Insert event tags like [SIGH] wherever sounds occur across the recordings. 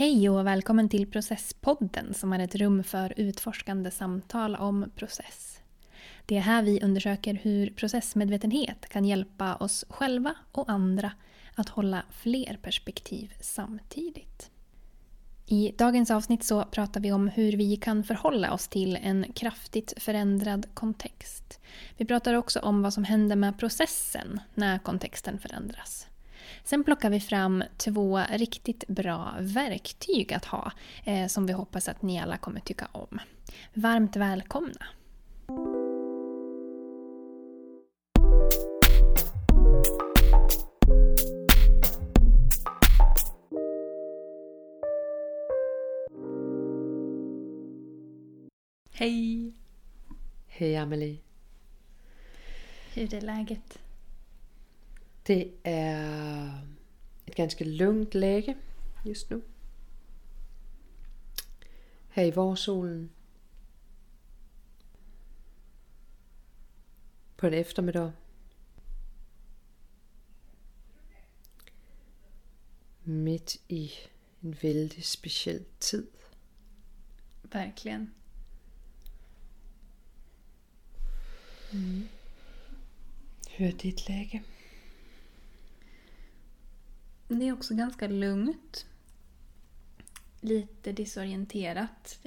Hej och välkommen till Processpodden som är ett rum för utforskande samtal om process. Det är här vi undersöker hur processmedvetenhet kan hjälpa oss själva och andra att hålla fler perspektiv samtidigt. I dagens avsnitt så pratar vi om hur vi kan förhålla oss till en kraftigt förändrad kontext. Vi pratar också om vad som händer med processen när kontexten förändras. Sen plockar vi fram två riktigt bra verktyg att ha eh, som vi hoppas att ni alla kommer tycka om. Varmt välkomna! Hej! Hej Amelie. Hur är läget? Det er et ganske lugnt læge just nu. Her i vårsolen. På en eftermiddag. Midt i en vældig speciel tid. Verkligen. Hør dit læge. Det är också ganska lugnt. Lite disorienterat.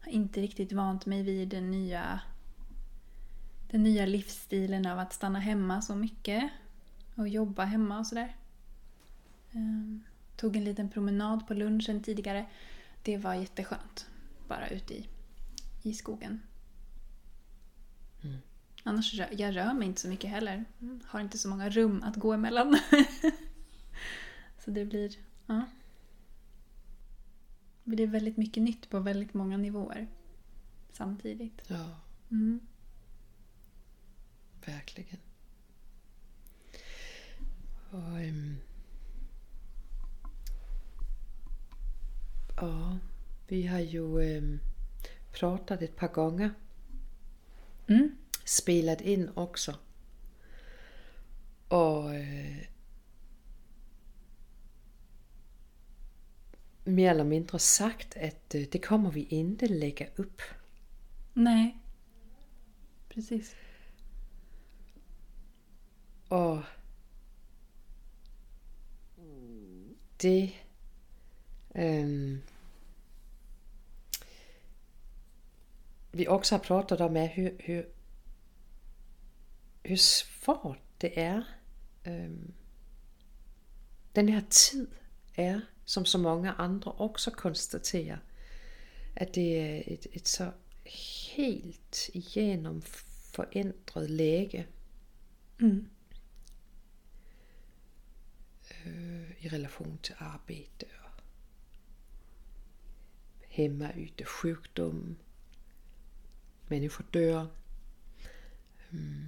Jag har inte riktigt vant mig vid den nya, den nya livsstilen av att stanna hemma så mycket. Och jobba hemma och sådär. Ehm, Tog en liten promenad på lunchen tidigare. Det var jätteskönt. Bara ute i, i skogen. Mm. Annars rör, jag rör mig inte så mycket heller. Har inte så många rum att gå emellan. [LAUGHS] så det blir... Ja. Det blir väldigt mycket nytt på väldigt många nivåer. Samtidigt. Ja, Mm. verkligen. Og, øhm, og vi har jo øhm, pratat et par gånger, Mm. spelat in också. Och eh, mer eller mindre sagt att eh, det kommer vi inte lägga upp. Nej. Precis. Och det ehm, vi också har pratat om är hur, hur, hur svårt det är. ehm, den här tid är, som så många andra också konstaterar, att det är ett, ett så helt igenom förändrat läge Mm. øh, i relation til arbejde og hemmaute, sjukdom, människor dør. Øhm.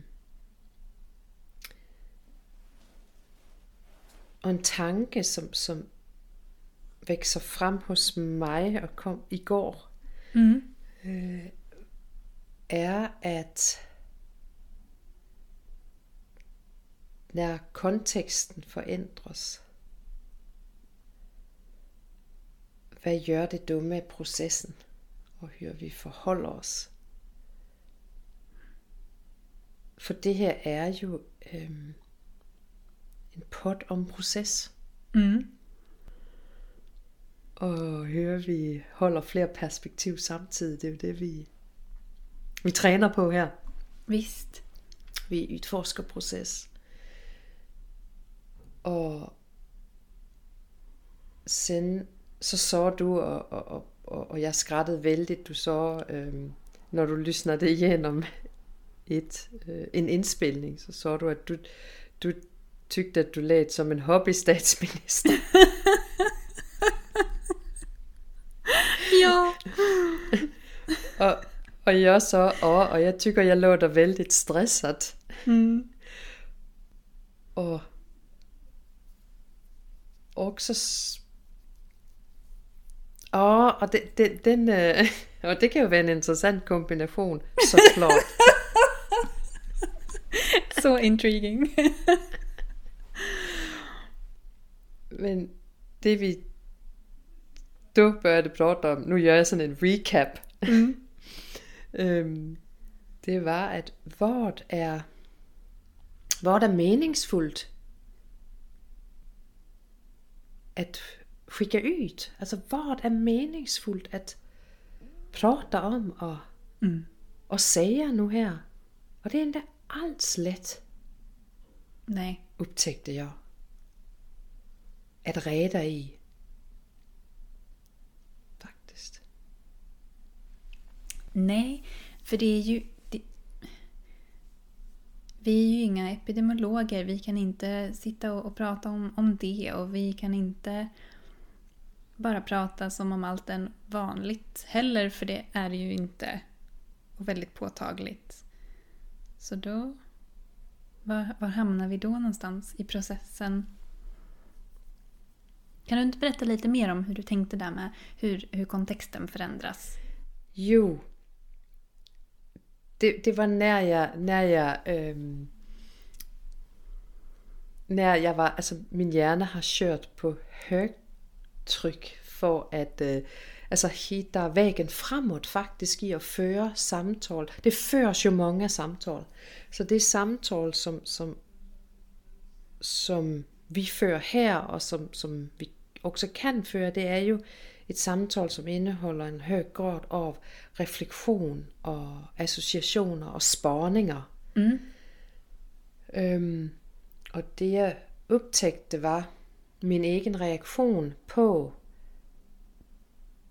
Og en tanke, som, som vækser frem hos mig og kom i går, Mm. øh, er, at når konteksten forændres, hvad gør det då med processen, og hur vi forholder os? For det her er jo øhm, en pot om proces, Mm. Og høre vi holder flere perspektiv samtidig, det er jo det, vi, vi træner på her. Visst. Vi udforsker proces. Og sen så så du, og, og, og, og, jeg skrattede vældigt, du så, øhm, når du lyssnade igenom et, øh, en indspilning, så så du, at du, du tykte, at du lät som en hobbystatsminister. [LAUGHS] Ja. Og, og jeg så, og, og jeg tycker, jeg låter vældigt stresset. Mm. Og också Ja, och det, det, den, øh, [LAUGHS] og det kan jo være en interessant kombination, såklart. [LAUGHS] Så intriguing. [LAUGHS] Men det vi då började prata om, nu gör jag sådan en recap. Mm. Øhm, det var att vad är, vad är meningsfullt att skicka ut? Alltså vad är meningsfullt att prata om och, mm. och säga nu här? Och det är inte alls lätt. Nej. Upptäckte jag. Att reda i. Faktiskt. Nej, för det är ju... Det, vi är ju inga epidemiologer. Vi kan inte sitta och, och prata om, om det och vi kan inte bara prata som om allt är vanligt heller, för det är det ju inte. Och väldigt påtagligt. Så då... Var, var hamnar vi då någonstans i processen? Kan du inte berätta lite mer om hur du tänkte där med hur, hur kontexten förändras? Jo. Det, det var när jag, när jag øh, när jag var, alltså min hjärna har kört på högtryck för att äh, alltså hitta vägen framåt faktiskt i att föra samtal. Det förs ju många samtal. Så det samtal som, som, som vi fører här och som, som vi också kan föra, det är ju ett samtal som innehåller en hög grad av reflektion och associationer och spaningar. Mm. Um, och det jag upptäckte var min egen reaktion på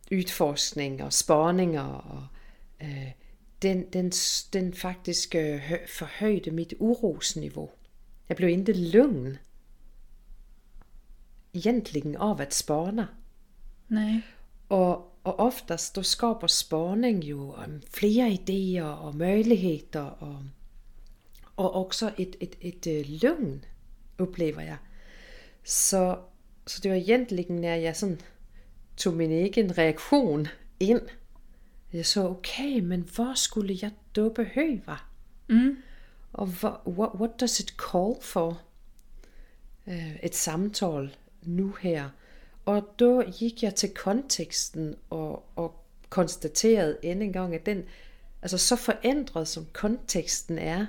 utforskning och spaningar och øh, den, den, den faktisk øh, forhøjde mit urosniveau. Jag blev inte lugn egentligen av att spana. Nej. Och, och oftast då skapar spaning ju flera idéer och möjligheter och, och också ett, ett, ett, ett lugn upplever jag. Så, så det var egentligen när jag sådan tog min egen reaktion ind. Jeg så, okay, men hvor skulle jeg då behøve? Mm. Og hvor, what, what does it call for? Uh, et samtal nu her. Og då gik jeg til konteksten og, og konstaterede endnu en gang, at den, altså så forændret som konteksten er,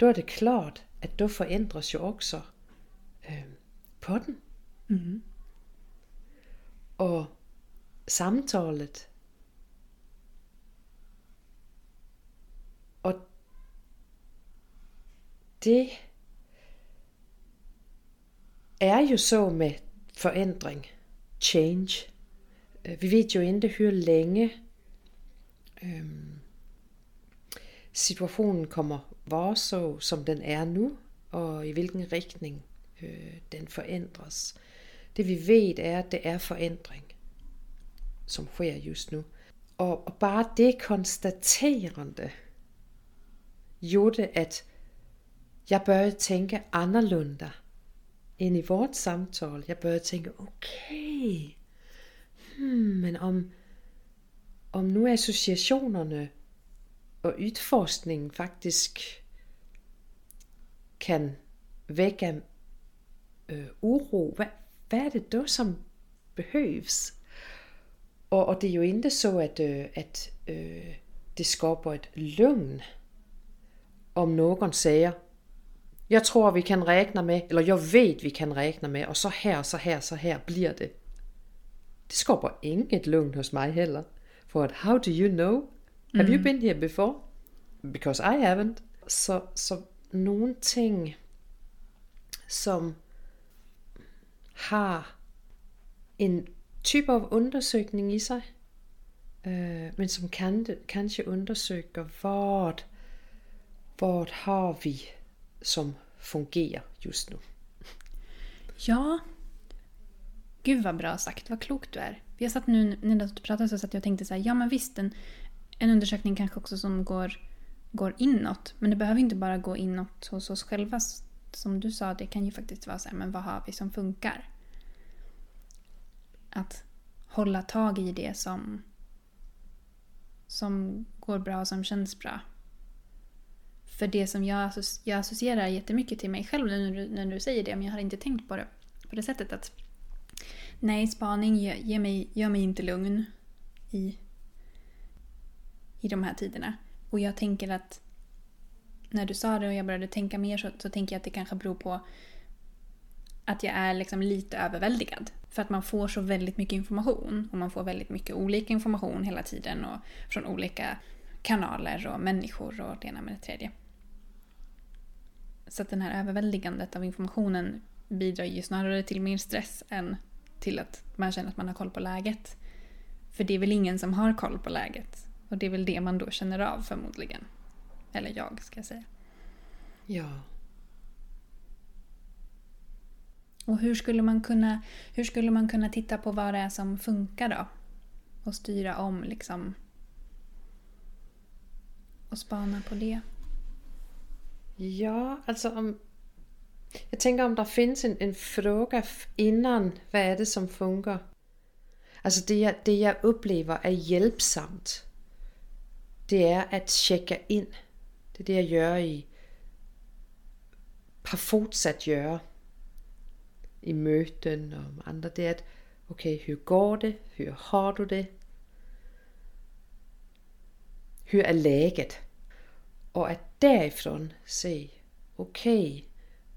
då er det klart, at då forændres jo også øh, på den. Mm-hmm. Og samtalet og det er jo så med forandring, change. Øh, vi ved jo ikke, hvor længe øhm, situationen kommer var så, som den er nu, og i hvilken retning øh, den forandres. Det vi ved er, at det er forandring, som sker just nu. Og, og bare det konstaterende gjorde, at jeg bør tænke anderledes ind i vores samtale. Jeg bør tænke, okay, hmm, men om, om nu associationerne og udforskningen faktisk kan vække øh, uro, hvad, hvad er det da, som behøves? Og, og det er jo ikke så at, øh, at øh, det skaber et løgn, om nogen siger, jag tror vi kan räkna med, eller jag vet vi kan räkna med och så här, så här, så här blir det. Det skapar inget lugn hos mig heller. För att how do you know? Have you mm. been here before? Because I haven't. Så, så någonting som har en type av undersøgning i sig, øh, men som kan, kanske undersöker vad, vad har vi som fungerar just nu. Ja, gud vad bra sagt, vad klokt du är. Jag satt nu när du pratade så satt jag och tänkte så här, ja men visst en, en undersökning kanske också som går, går inåt. Men det behöver inte bara gå inåt hos oss själva som du sa, det kan ju faktiskt vara så här, men vad har vi som funkar? Att hålla tag i det som, som går bra och som känns bra. För det som jag, jag associerar jättemycket till mig själv när du, när du säger det, men jag har inte tänkt på det på det sättet att Nej, spaning ger, mig, gör mig inte lugn i, i de här tiderna. Och jag tänker att när du sa det och jag började tänka mer så, så tänker jag att det kanske beror på att jag är liksom lite överväldigad. För att man får så väldigt mycket information och man får väldigt mycket olika information hela tiden och från olika kanaler och människor och det ena med det tredje. Så att den här överväldigandet av informationen bidrar ju snarare till mer stress än till att man känner att man har koll på läget. För det är väl ingen som har koll på läget. Och det är väl det man då känner av förmodligen. Eller jag ska jag säga. Ja. Och hur skulle man kunna, hur skulle man kunna titta på vad det är som funkar då? Och styra om liksom. Och spana på det. Ja, altså om... Jeg tænker, om der findes en, en fråga innan, hvad er det som fungerer? Altså det jeg, det jeg oplever er hjælpsomt, Det er at tjekke ind. Det er det jeg gør i... Har fortsat gøre I möten och andre, Det er at, okay, hur går det? Hur har du det? Hur er läget? Og at därifrån se, okej, okay,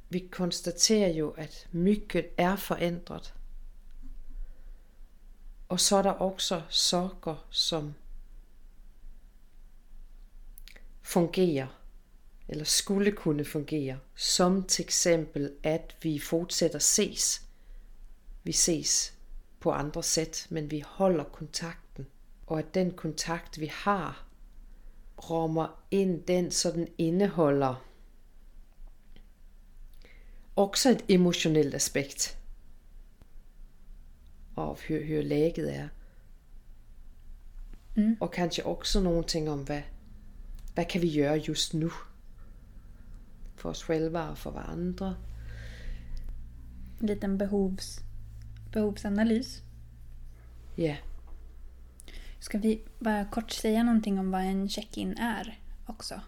vi konstaterar ju att mycket är förändrat. Och så är det också saker som fungerar eller skulle kunne fungera. Som till exempel att vi fortsätter ses. Vi ses på andra sätt men vi håller kontakten. Och att den kontakt vi har rammer ind den, så den indeholder också ett emotionellt aspekt av hur, hur läget är. Mm. Och kanske också någonting om vad, vad kan vi göra just nu? För oss själva och för varandra. En liten behovs, behovsanalys. Ja. Yeah. Ska vi bara kort säga någonting om vad en check-in är också?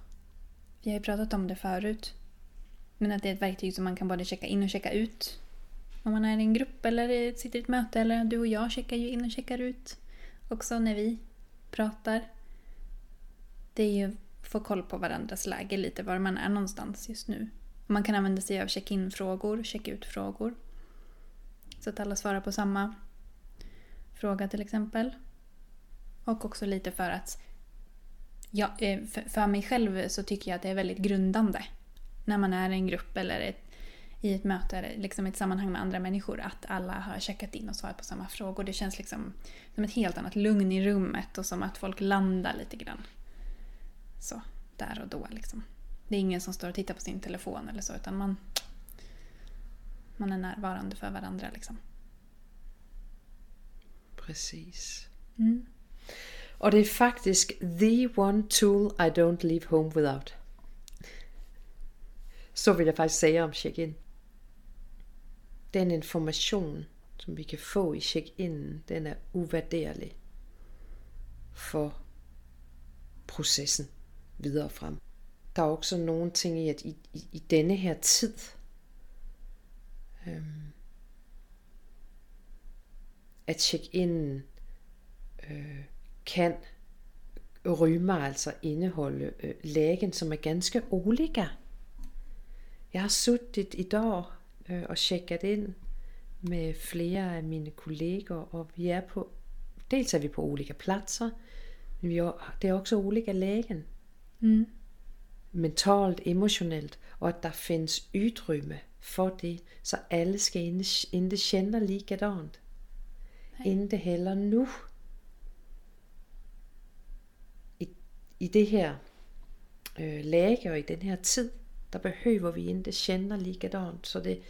Vi har ju pratat om det förut. Men att det är ett verktyg som man kan både checka in och checka ut. Om man är i en grupp eller sitter i ett möte eller du och jag checkar ju in och checkar ut också när vi pratar. Det är ju att få koll på varandras läge lite, var man är någonstans just nu. Man kan använda sig av check-in-frågor, check-ut-frågor. Så att alla svarar på samma fråga till exempel. Och också lite för att ja, eh, för mig själv så tycker jag att det är väldigt grundande när man är i en grupp eller ett, i ett möte, liksom ett sammanhang med andra människor, att alla har checkat in och svarat på samma frågor. Det känns liksom som ett helt annat lugn i rummet och som att folk landar lite grann. Så, där och då liksom. Det är ingen som står och tittar på sin telefon eller så, utan man, man är närvarande för varandra liksom. Precis. Mm. Og det er faktisk the one tool I don't leave home without. Så vil jeg faktisk sige om check-in. Den information, som vi kan få i check-in, den er uvurderlig for processen videre frem. Der er også nogle ting i, at i, i, i denne her tid, øhm, at check-in øh, kan rymmer altså indeholde øh, lägen som är ganska olika. Jag har suttit idag øh, och checkat in med flera av mina kollegor och vi är på, dels är vi på olika platser, men vi har, det är också olika lägen. Mm. Mentalt, emotionellt och att det finns utrymme för det, så alla ska inte, inte känna likadant. Inte heller nu. I det her øh, læge og i den her tid, der behøver vi ikke känna likadant. Så det,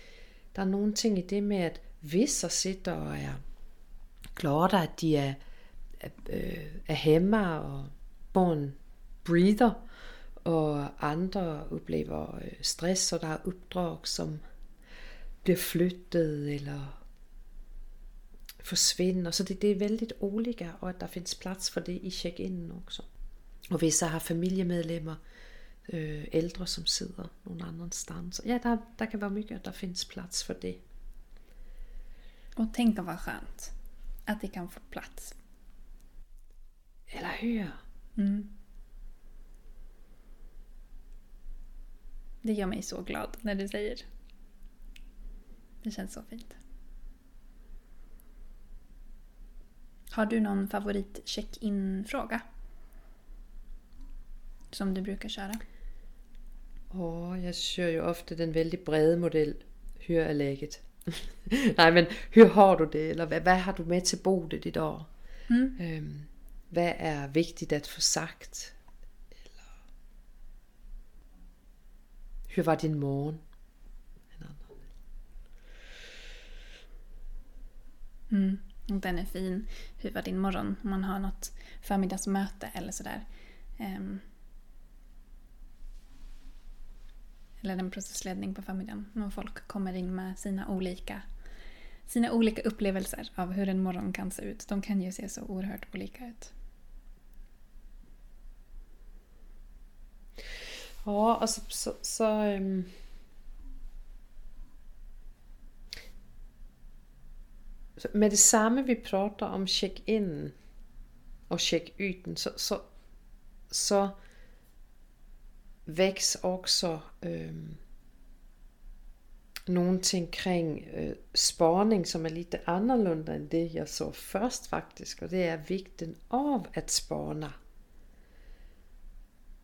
der er nogle ting i det med, at vissa sitter og er glada at de er, er, øh, er hemma og barn breather, og andre oplever øh, stress, og der er uppdrag, som bliver flyttet eller forsvinder. Så det, det er väldigt olika og at der findes plads for det i check-in også. Och vissa har familjemedlemmar, øh, äldre som sidder någon annanstans. Ja, der, der kan være mycket, der findes plats för det. Och tänk vad skönt att det kan få plats. Eller hur? Mm. Det gör mig så glad när du säger. Det känns så fint. Har du någon favorit check-in-fråga? Som du brukar köra? Åh, jeg kører jo ofte den vældig brede model. Hør er lægget. [LAUGHS] Nej, men hør har du det? Eller hvad, hvad har du med til bordet i dag? Mm. Øhm, hvad er vigtigt at få sagt? Eller hur var din morgen? Mm. Den är fin. Hur var din morgon? Om man har något förmiddagsmöte eller sådär. Ehm. Eller en processledning på förmiddagen. När folk kommer in med sina olika, sina olika upplevelser av hur en morgon kan se ut. De kan ju se så oerhört olika ut. Ja, alltså så, så, um... så med det samme vi prater om check-in og check-yten, så, så, så væks også øh, nogle ting kring øh, spaning, som er lite annorlunda end det, jeg så først faktisk, og det er vigten av at spana.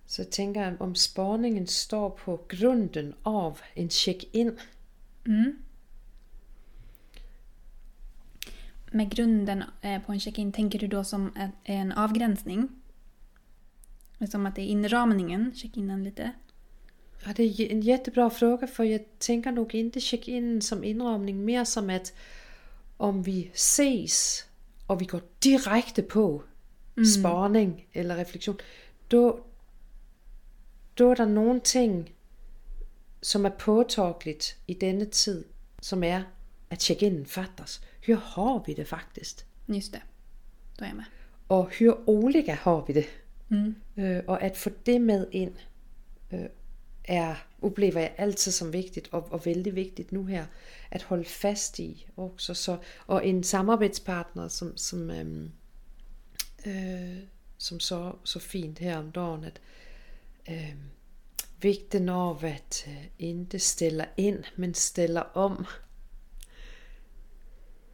Så jeg tænker, om spårningen står på grunden av en check-in. Mm. Med grunden på en check-in, tänker du då som en- en avgränsning? Som att det är inramningen, check-inen lite? Ja, det er en jättebra fråga, for jeg tænker nok ikke check-in som indramning, mere som at om vi ses, og vi går direkte på spaning eller refleksion, då, då er der nogle ting, som er påtageligt i denne tid, som er, at check-in fattes. Hur har vi det faktisk? Just det. Då är jag med. Og hur olika har vi det? Mm. Øh, og at få det med ind, øh, er, oplever jeg altid som vigtigt, og, og vældig vigtigt nu her, at holde fast i også. Så, og en samarbejdspartner, som, som, øhm, øh, som så, så fint her om dagen, at øh, vigten af at øh, ikke stiller ind, men stiller om,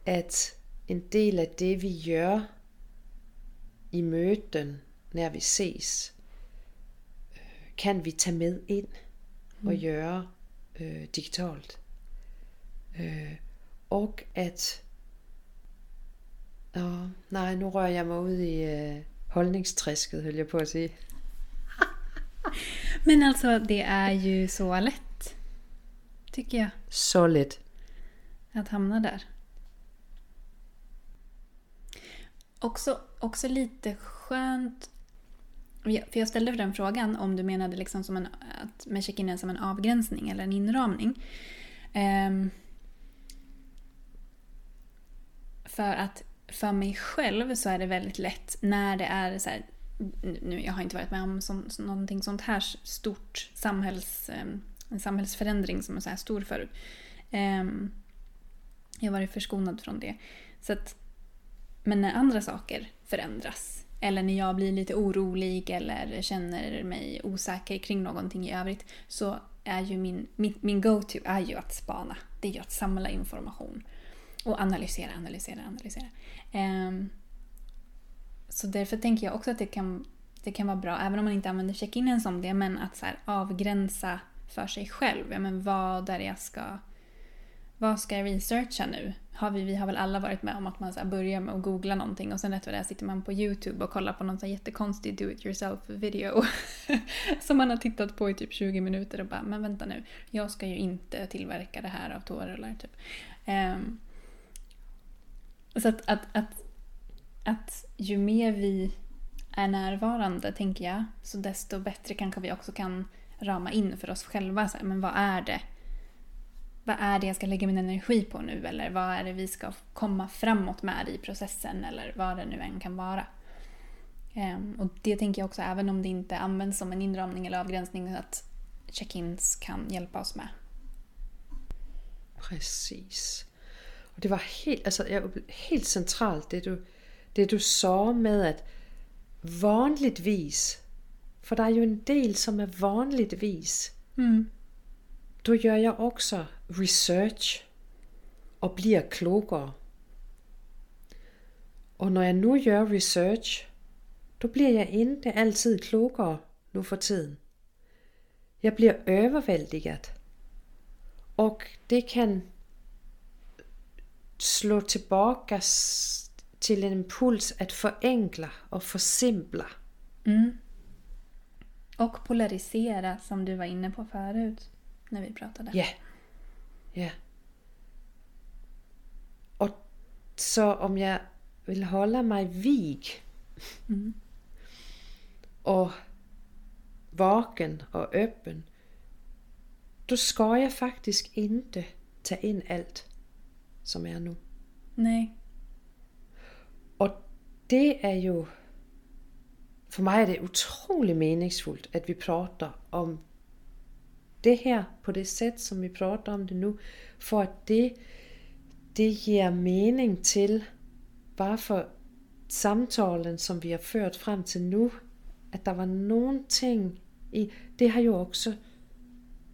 at en del af det, vi gør i møden, når vi ses, øh, kan vi tage med ind og gøre øh, digitalt. Øh, og at Åh, nej, nu rører jeg mig ud i øh, holdningstræsket, høll jeg på at sige. [LAUGHS] Men alltså det är ju så lätt. Tycker jag. Så let. Att hamna där. Också, också lite skönt. Jag- För jag ställde för den frågan om du menade liksom som en, att med check-in som en avgränsning eller en inramning. Ehm, för att för mig själv så är det väldigt lätt när det är så här, nu, jag har inte varit med om så, någonting sånt här stort samhälls, ehm, en samhällsförändring som är så här stor förut. Ehm, jag har varit förskonad från det. Så att, men när andra saker förändras eller när jag blir lite orolig eller känner mig osäker kring någonting i övrigt så är ju min, min, min go-to är ju att spana. Det är ju att samla information och analysera, analysera, analysera. Ehm, så därför tänker jag också att det kan, det kan vara bra, även om man inte använder check-inen som det, men att så här, avgränsa för sig själv. Ja, men vad är det jag ska vad ska jag researcha nu? Har vi, vi har väl alla varit med om att man så här börjar med att googla någonting och sen rätt vad det är sitter man på YouTube och kollar på någon så här jättekonstig do it yourself video [LAUGHS] som man har tittat på i typ 20 minuter och bara men vänta nu, jag ska ju inte tillverka det här av toarullar typ. Ehm, så att, att, att, att ju mer vi är närvarande tänker jag så desto bättre kanske vi också kan rama in för oss själva. Så här, men vad är det vad är det jag ska lägga min energi på nu? Eller vad är det vi ska komma framåt med i processen? Eller vad det nu än kan vara. Ehm, och det tänker jag också, även om det inte används som en inramning eller avgränsning, att check-ins kan hjälpa oss med. Præcis. Och det var helt, alltså, helt centralt det du, det du sa med att vanligtvis, för det är ju en del som är vanligtvis, mm. då gör jag också research och blir klokare. Och när jag nu gör research, då blir jag inte alltid klokare nu för tiden. Jag blir överväldigad. Och det kan slå tillbaka till en impuls att förenkla och försimpla. Mm. Och polarisera som du var inne på förut när vi pratade. Ja. Yeah. Ja. Och så om jag vill hålla mig vig mm. och vaken och öppen då ska jag faktiskt inte ta in allt som är nu. Nej. Och det är ju, för mig är det otroligt meningsfullt att vi pratar om det här på det sätt som vi pratar om det nu. För att det, det ger mening till varför samtalen som vi har fört fram till nu, att det var någonting i, det har ju också,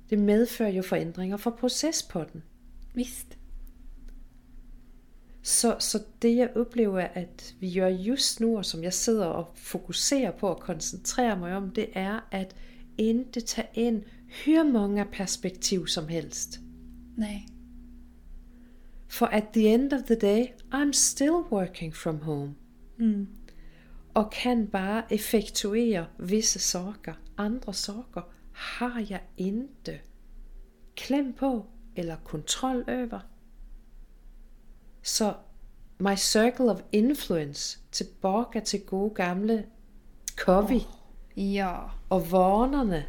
det medför ju förändringar för processpodden. Visst. Så, så det jag upplever att vi gör just nu, och som jag sitter och fokuserar på och koncentrerar mig om, det är att inte ta in hur många perspektiv som helst. Nej. For at the end of the day, I'm still working from home. Mm. Och kan bara effektuera vissa saker. Andra saker har jag inte kläm på eller kontroll över. Så my circle of influence, tillbaka till god gamle Covey. Oh, ja. Och vanorna.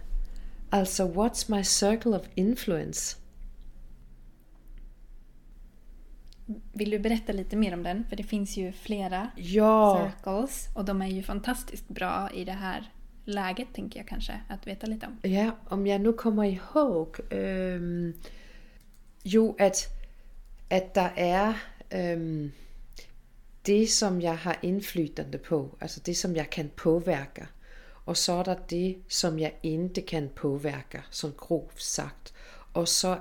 Alltså, what's my circle of influence? Vill du berätta lite mer om den? För det finns ju flera ja. circles och de är ju fantastiskt bra i det här läget tänker jag kanske att veta lite om. Ja, om jag nu kommer ihåg um, jo att, att det är um, det som jag har inflytande på, alltså det som jag kan påverka. Och så är det det som jag inte kan påverka, som grovt sagt. Och så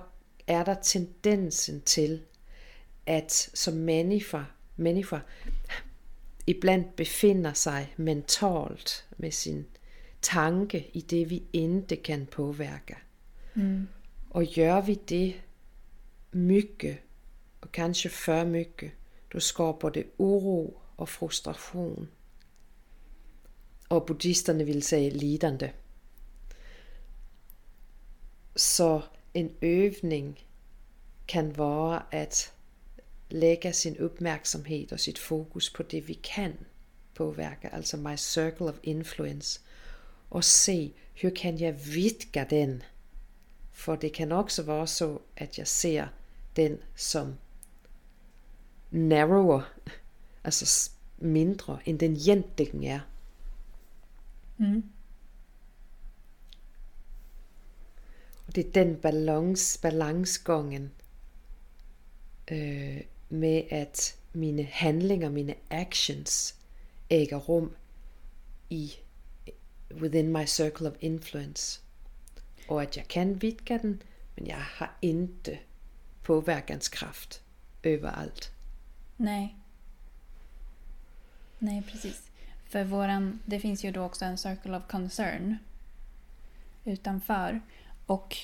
är det tendensen till att som människa, människa ibland befinner sig mentalt med sin tanke i det vi inte kan påverka. Mm. Och gör vi det mycket, och kanske för mycket, då skapar det oro och frustration og buddhisterne ville sige lidande. Så en øvning kan være at lægge sin opmærksomhed og sit fokus på det vi kan påvirke, altså my circle of influence. og se hvor kan jeg vidge den? For det kan også være så at jeg ser den som narrower, [LAUGHS] altså mindre end den egentligen er. Mm. Och det är den balans, balansgången øh, med at mine handlinger, mine actions æger rum i within my circle of influence. Og at jeg kan vidga den, men jag har inte påverkanskraft överallt. Nej. Nej, precis. För våran, det finns ju då också en circle of concern utanför. Och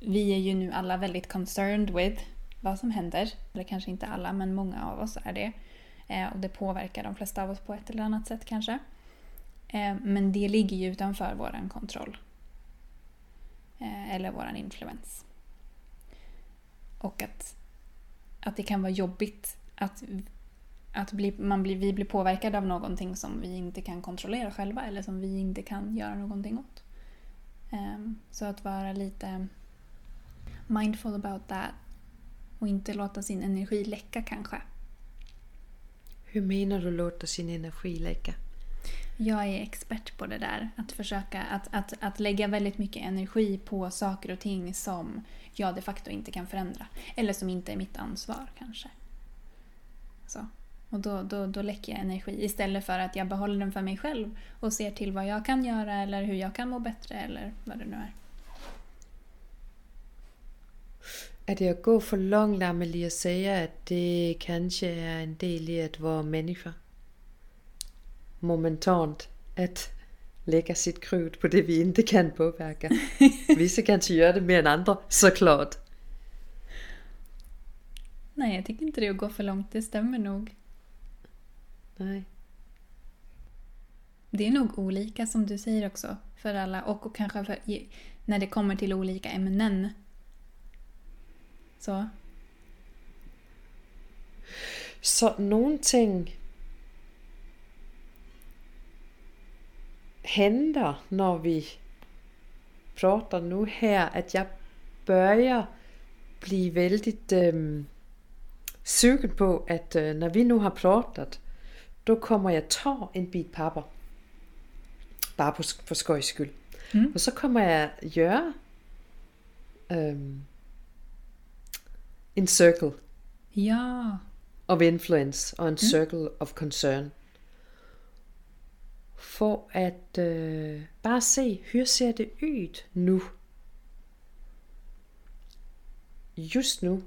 vi är ju nu alla väldigt concerned with vad som händer. Eller kanske inte alla, men många av oss är det. Eh, och det påverkar de flesta av oss på ett eller annat sätt kanske. Eh, men det ligger ju utanför vår kontroll. Eh, eller vår influens. Och att, att det kan vara jobbigt att, att bli, man blir, vi blir påverkade av någonting som vi inte kan kontrollera själva eller som vi inte kan göra någonting åt. Så att vara lite mindful about that och inte låta sin energi läcka kanske. Hur menar du låta sin energi läcka? Jag är expert på det där. Att försöka att, att, att lägga väldigt mycket energi på saker och ting som jag de facto inte kan förändra. Eller som inte är mitt ansvar kanske. Så. Och då, då, då läcker jag energi istället för att jag behåller den för mig själv och ser till vad jag kan göra eller hur jag kan må bättre eller vad det nu är. Er det at gå for langt, Amelie, at sige, at det kanskje er en del i at være mennesker? Momentant at lægge sit krut på det, vi ikke kan påvirke. [LAUGHS] Visse kanskje gør det mere end andre, såklart. Nej, jag tycker inte det är att gå för långt. Det stämmer nog. Nej. Det är nog olika som du säger också för alla och, och kanske för, när det kommer till olika ämnen. Så. Så nogle ting henter, når vi prater nu her, at jeg bør blive vældig øhm, sugen på, at øh, når vi nu har pratet, då kommer jeg tage en bit papper. Bare på, for skøjs skyld. Mm. Og så kommer jeg gøre øhm, en circle Ja. of influence og en circle of concern. For at øh, bare se, hvor ser det ud nu? Just nu.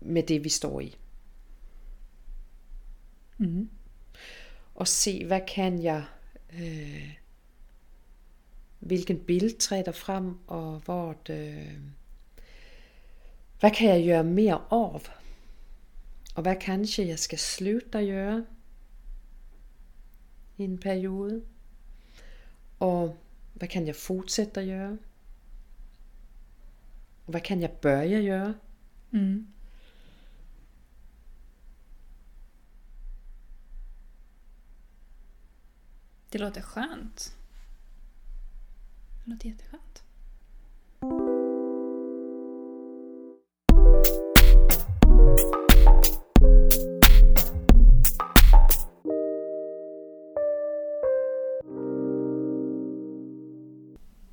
Med det, vi står i. Mm. Og se, hvad kan jeg... Øh, hvilken billede træder frem, og hvor det, øh, hvad kan jeg gøre mere af? Og hvad kanskje jeg skal slutte at gøre i en periode? Og hvad kan jeg fortsætte at gøre? Og hvad kan jeg börja gøre? Mm. Det låter skönt. Det låter jätteskönt.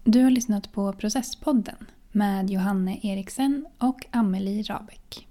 Du har lyssnat på Processpodden med Johanne Eriksen och Amelie Rabeck.